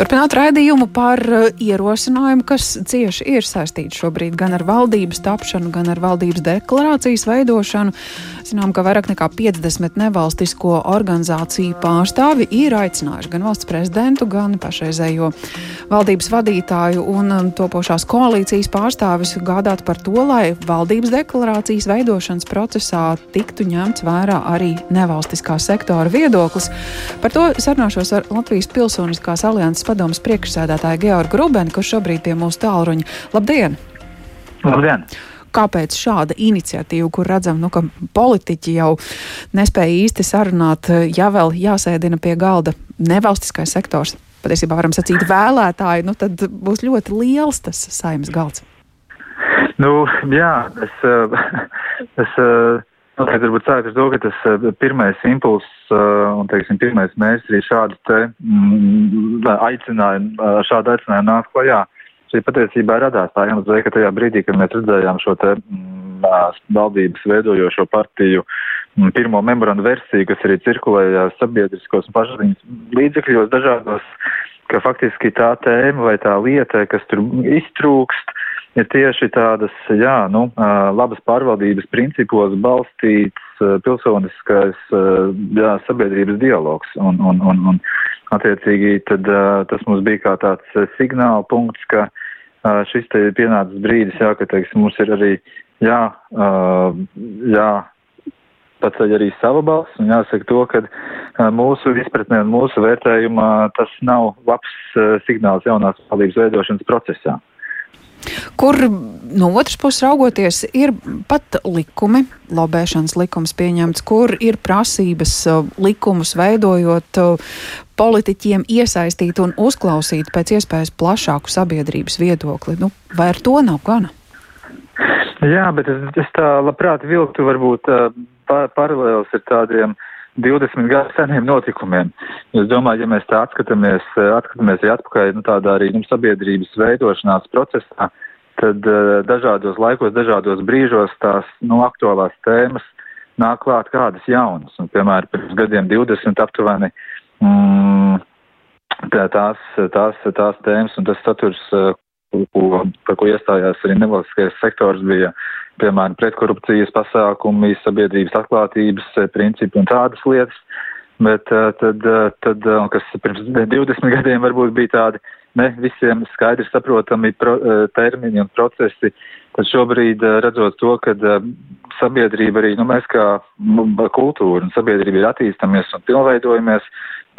Turpināt raidījumu par uh, ierosinājumu, kas cieši ir saistīts šobrīd gan ar valdības tapšanu, gan ar valdības deklarācijas veidošanu. Zinām, ka vairāk nekā 50 nevalstisko organizāciju pārstāvi ir aicinājuši gan valsts prezidentu, gan pašreizējo valdības vadītāju un um, topošās koalīcijas pārstāvis gādāt par to, lai valdības deklarācijas veidošanas procesā tiktu ņemts vērā arī nevalstiskā sektora viedoklis. Par to sarunāšos ar Latvijas Pilsoniskās alianses padomas priekšsēdētāju Georgu Grubeni, kurš šobrīd pie mūsu tālruņa. Labdien! Labdien! Kāpēc šāda iniciatīva, kur redzam, nu, ka politiķi jau nespēja īsti sarunāt, ja vēl jāsēdina pie galda nevalstiskais sektors, patiesībā varam sacīt vēlētāji, nu tad būs ļoti liels tas saimnes galds. Nu, jā, es, es Noteikti varbūt sākt ar to, ka tas eh, pirmais impulss eh, un, teiksim, pirmais mērķis arī šādu te mm, aicinājumu, eh, šādu aicinājumu nāk klajā. Šī patiesībā radās tā iemesla, ka tajā brīdī, kad mēs redzējām šo te mm, valdības veidojošo partiju mm, pirmo memorandu versiju, kas arī cirkulēja sabiedriskos un pašziņas līdzekļos dažādos, ka faktiski tā tēma vai tā lieta, kas tur iztrūkst, ir tieši tādas, jā, nu, labas pārvaldības principos balstīts pilsoniskais jā, sabiedrības dialogs. Un, un, un, un attiecīgi tad tas mums bija kā tāds signāla punkts, ka šis te ir pienācis brīdis, jā, ka, teiksim, mums ir arī, jā, jā, paceļ arī sava balss, un jāsaka to, ka mūsu izpratnē un mūsu vērtējumā tas nav labs signāls jaunās valdības veidošanas procesā. Kur no otras puses raugoties, ir pat likumi, lobēšanas likums pieņemts, kur ir prasības uh, likumus veidojot uh, politiķiem iesaistīt un uzklausīt pēc iespējas plašāku sabiedrības viedokli. Nu, vai ar to nav gana? Jā, bet es, es tā labprāt vilktu varbūt uh, paralēlis ar tādiem uh, 20 gadu seniem notikumiem. Es domāju, ja mēs tā atskatāmies, atskatāmies arī atpakaļ nu, tādā arī nu, sabiedrības veidošanās procesā, tad uh, dažādos laikos, dažādos brīžos tās nu, aktuālās tēmas nāk klāt kādas jaunas. Un, piemēram, pirms gadiem 20 aptuveni mm, tā, tās, tās, tās tēmas un tas saturs, uh, ko, par ko iestājās arī nevalstiskais sektors, bija piemēram, pretkorupcijas pasākumi, sabiedrības atklātības eh, principi un tādas lietas, bet eh, tad, eh, tad kas pirms 20 gadiem varbūt bija tādi ne visiem skaidri saprotami pro, termini un procesi, tad šobrīd redzot to, ka sabiedrība arī, nu mēs kā kultūra un sabiedrība ir attīstamies un pilnveidojamies,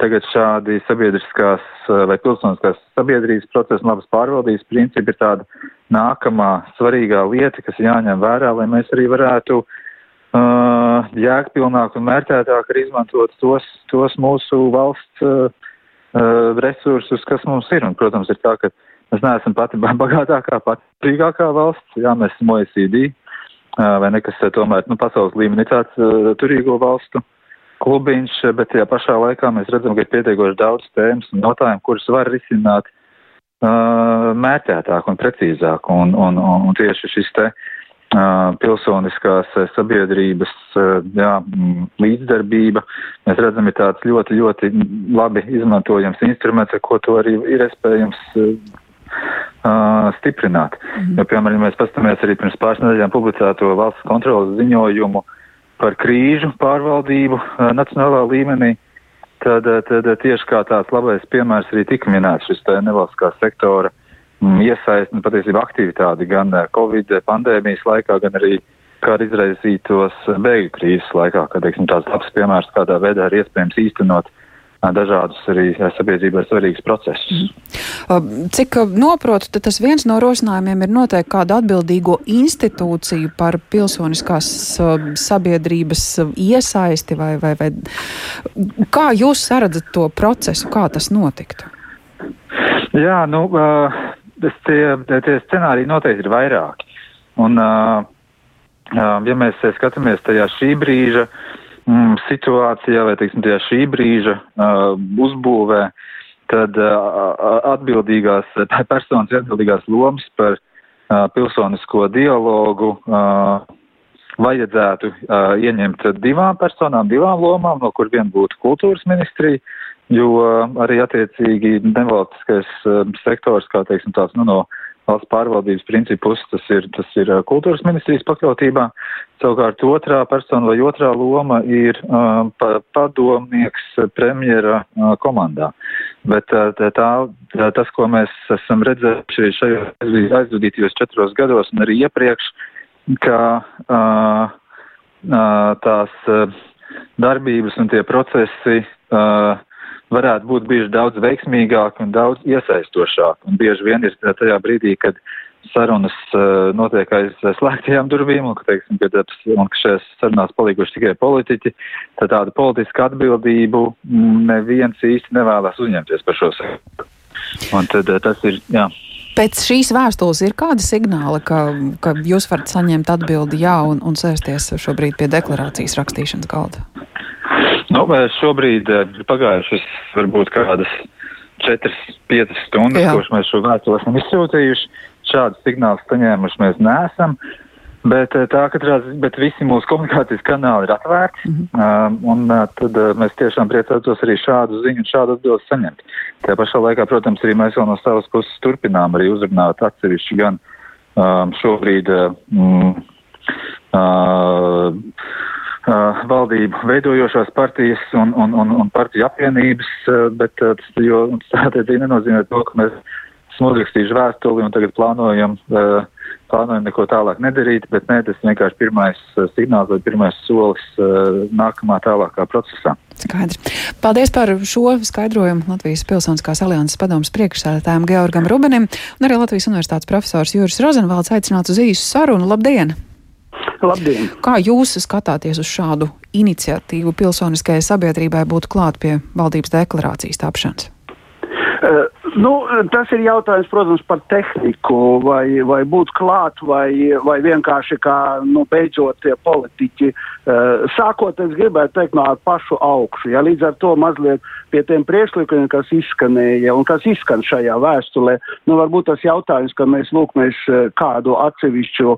tagad šādi sabiedriskās vai pilsoniskās sabiedrības procesa un labas pārvaldības principi ir tāda nākamā svarīgā lieta, kas jāņem vērā, lai mēs arī varētu uh, jēgpilnāk un mērķētāk arī izmantot tos, tos mūsu valsts uh, uh, resursus, kas mums ir. Un, protams, ir tā, ka mēs neesam pati bagātākā, pati brīvākā valsts, jā, mēs esam OECD, uh, vai nekas tomēr, nu, pasaules līmenī tāds uh, turīgo valstu klubiņš, bet tajā pašā laikā mēs redzam, ka ir pietiekoši daudz tēmas un jautājumu, kurus var risināt uh, mērķētāk un precīzāk. Un, un, un, tieši šis te uh, pilsoniskās sabiedrības uh, jā, līdzdarbība, mēs redzam, ir tāds ļoti, ļoti labi izmantojams instruments, ar ko to arī ir iespējams Uh, stiprināt. Mm -hmm. Jo, piemēram, ja mēs pastamies arī pirms pāris nedēļām publicēto valsts kontrolas ziņojumu uh, par krīžu pārvaldību eh, nacionālā līmenī, tad, eh, tad tieši kā tāds labais piemērs arī tika minēts šis nevalstiskā sektora mm, iesaist un patiesībā aktivitāti gan eh, Covid pandēmijas laikā, gan arī kā izraisītos bēgļu krīzes laikā, kad, teiksim, tāds labs piemērs, kādā veidā ir iespējams īstenot uh, dažādus arī sabiedrībai svarīgus procesus. Mm. Cik noprotu, tad tas viens no rosinājumiem ir noteikti kādu atbildīgo institūciju par pilsoniskās sabiedrības iesaisti vai, vai, vai kā jūs saredzat to procesu, kā tas notiktu? Jā, nu, tie, tie scenāriji noteikti ir vairāki. Un, ja mēs skatāmies tajā šī brīža uh, mm, situācijā vai, teiksim, šī brīža uh, uzbūvē, tad uh, atbildīgās personas atbildīgās lomas par uh, pilsonisko dialogu uh, vajadzētu uh, ieņemt divām personām, divām lomām, no kur viena būtu kultūras ministrija, jo arī attiecīgi nevalstiskais sektors, kā teiksim tāds, nu, no valsts pārvaldības principus, tas ir, tas ir kultūras ministrijas pakļautībā. Savukārt otrā persona vai otrā loma ir uh, pa, padomnieks premjera uh, komandā. Bet uh, tā, tā, tas, ko mēs esam redzējuši šajos aizvadītajos četros gados un arī iepriekš, ka uh, uh, tās uh, darbības un tie procesi uh, varētu būt bijuši daudz veiksmīgāki un daudz iesaistošāki. Un bieži vien ir tajā brīdī, kad sarunas uh, notiek aiz slēgtajām durvīm un, ka, teiksim, kad, un ka šajās sarunās palikuši tikai politiķi, tad tādu politisku atbildību neviens īsti nevēlas uzņemties par šo sektoru. Un tad tas ir, jā. Pēc šīs vēstules ir kāda signāla, ka, ka jūs varat saņemt atbildi jā un, un sēsties šobrīd pie deklarācijas rakstīšanas galda? Nu, šobrīd ir eh, pagājušas varbūt kādas 4-5 stundas, Jā. kurš mēs šo vēstuli esam izsūtījuši. Šādu signālu saņēmuši mēs neesam. Bet eh, tā katrā bet visi mūsu komunikācijas kanāli ir atvērti, mm -hmm. um, un uh, tad uh, mēs tiešām priecātos arī šādu ziņu un šādu atbildi saņemt. Tajā pašā laikā, protams, arī mēs vēl no savas puses turpinām arī uzrunāt atsevišķi gan um, šobrīd uh, uh, valdību veidojošās partijas un, un, un, un partiju apvienības, uh, bet tas jo stratēģija nenozīmē to, ka mēs esam uzrakstījuši vēstuli un tagad plānojam, uh, plānojam neko tālāk nedarīt, bet nē, tas vienkārši pirmais signāls vai pirmais solis nākamā tālākā procesā. Skaidrs. Paldies par šo skaidrojumu Latvijas Pilsoniskās alianses padomas priekšsēdētājiem Georgam Rubenim un arī Latvijas Universitātes profesors Jūris Rozenvalds aicināts uz īsu sarunu. Labdien! Labdien! Kā jūs skatāties uz šādu iniciatīvu pilsoniskajai sabiedrībai būt klāt pie valdības deklarācijas tapšanas? Uh, nu, tas ir jautājums, protams, par tehniku, vai, vai būt klāt, vai, vai vienkārši kā nu, beidzot tie politiķi. Uh, sākot, es gribētu teikt no pašu augšu. Ja, līdz ar to mazliet pie tiem priekšlikumiem, kas izskanēja un kas izskan šajā vēstulē, nu, varbūt tas jautājums, ka mēs, lūk, mēs kādu atsevišķu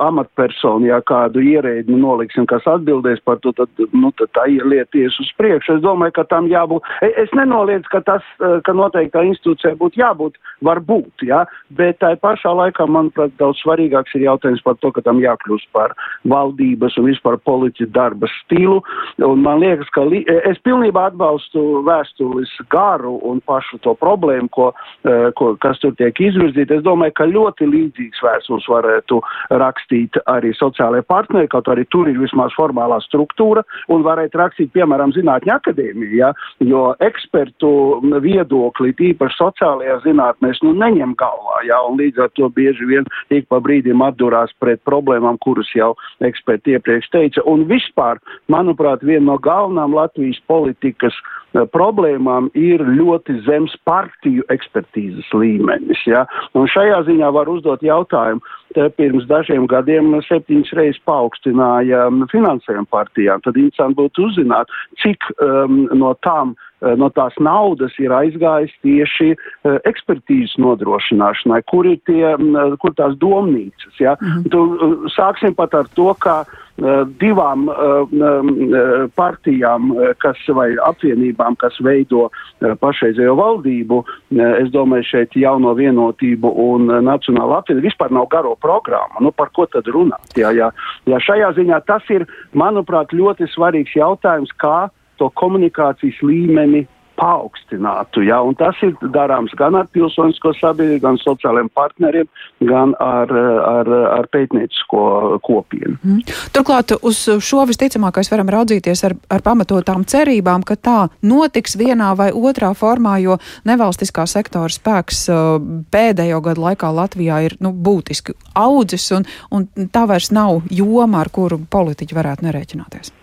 amatpersonu, ja kādu ierēdni noliksim, kas atbildēs par to, tad, nu, tad tā ielieties uz priekšu. Es domāju, ka tam jābūt. Es nenoliedzu, ka tas, ka noteiktā institūcijā būtu jābūt, varbūt, ja, bet tā pašā laikā, manuprāt, daudz svarīgāks ir jautājums par to, ka tam jākļūst par valdības un vispār politiķu darba stilu. Un man liekas, ka li es pilnībā atbalstu vēstules garu un pašu to problēmu, ko, eh, ko, kas tur tiek izvirzīta, es domāju, ka ļoti līdzīgs vēstules varētu rakstīt arī sociālajie partneri, kaut arī tur ir vismaz formālā struktūra un varētu rakstīt, piemēram, Zinātņu akadēmija, ja, jo ekspertu viedokli, tīpaši sociālajā zinātnēs, nu neņem galvā, ja, un līdz ar to bieži vien ik pa brīdim atdurās pret problēmām, kuras jau eksperti iepriekš teica. Un vispār, manuprāt, viena no galvenām Latvijas politikas Eh, problēmām ir ļoti zems partiju ekspertīzes līmenis. Ja? Un šajā ziņā var uzdot jautājumu. Te pirms dažiem gadiem septiņas reizes paaugstināja mm, finansējumu partijām. Tad interesanti būtu uzzināt, cik um, no tām uh, no tās naudas ir aizgājis tieši uh, ekspertīzes nodrošināšanai, kur ir tie, uh, kur tās domnīcas. Ja? -hmm. tu, uh, sāksim pat ar to, ka uh, divām uh, uh, partijām, uh, kas vai apvienībām kas veido uh, pašreizējo valdību. Uh, es domāju, šeit jauno vienotību un uh, nacionāla apvienība vispār nav garo programma. Nu, par ko tad runāt? Jā, jā, jā, šajā ziņā tas ir, manuprāt, ļoti svarīgs jautājums, kā to komunikācijas līmeni paaugstinātu. Ja? Un tas ir darāms gan ar pilsonisko sabiedrību, gan sociālajiem partneriem, gan ar, ar, ar pētniecisko kopienu. Mm. Turklāt uz šo visticamākais varam raudzīties ar, ar pamatotām cerībām, ka tā notiks vienā vai otrā formā, jo nevalstiskā sektora spēks uh, pēdējo gadu laikā Latvijā ir nu, būtiski audzis, un, un tā vairs nav joma, ar kuru politiķi varētu nerēķināties.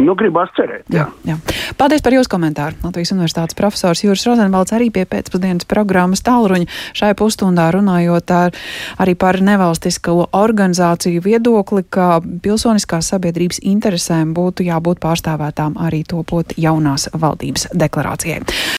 Nu, gribās cerēt. Jā. Jā, jā. Paldies par jūsu komentāru. Latvijas Universitātes profesors Jūras Rozenvalds arī pie pēcpusdienas programmas tālruņa šai pusstundā runājot ar, arī par nevalstisko organizāciju viedokli, ka pilsoniskās sabiedrības interesēm būtu jābūt pārstāvētām arī topot jaunās valdības deklarācijai.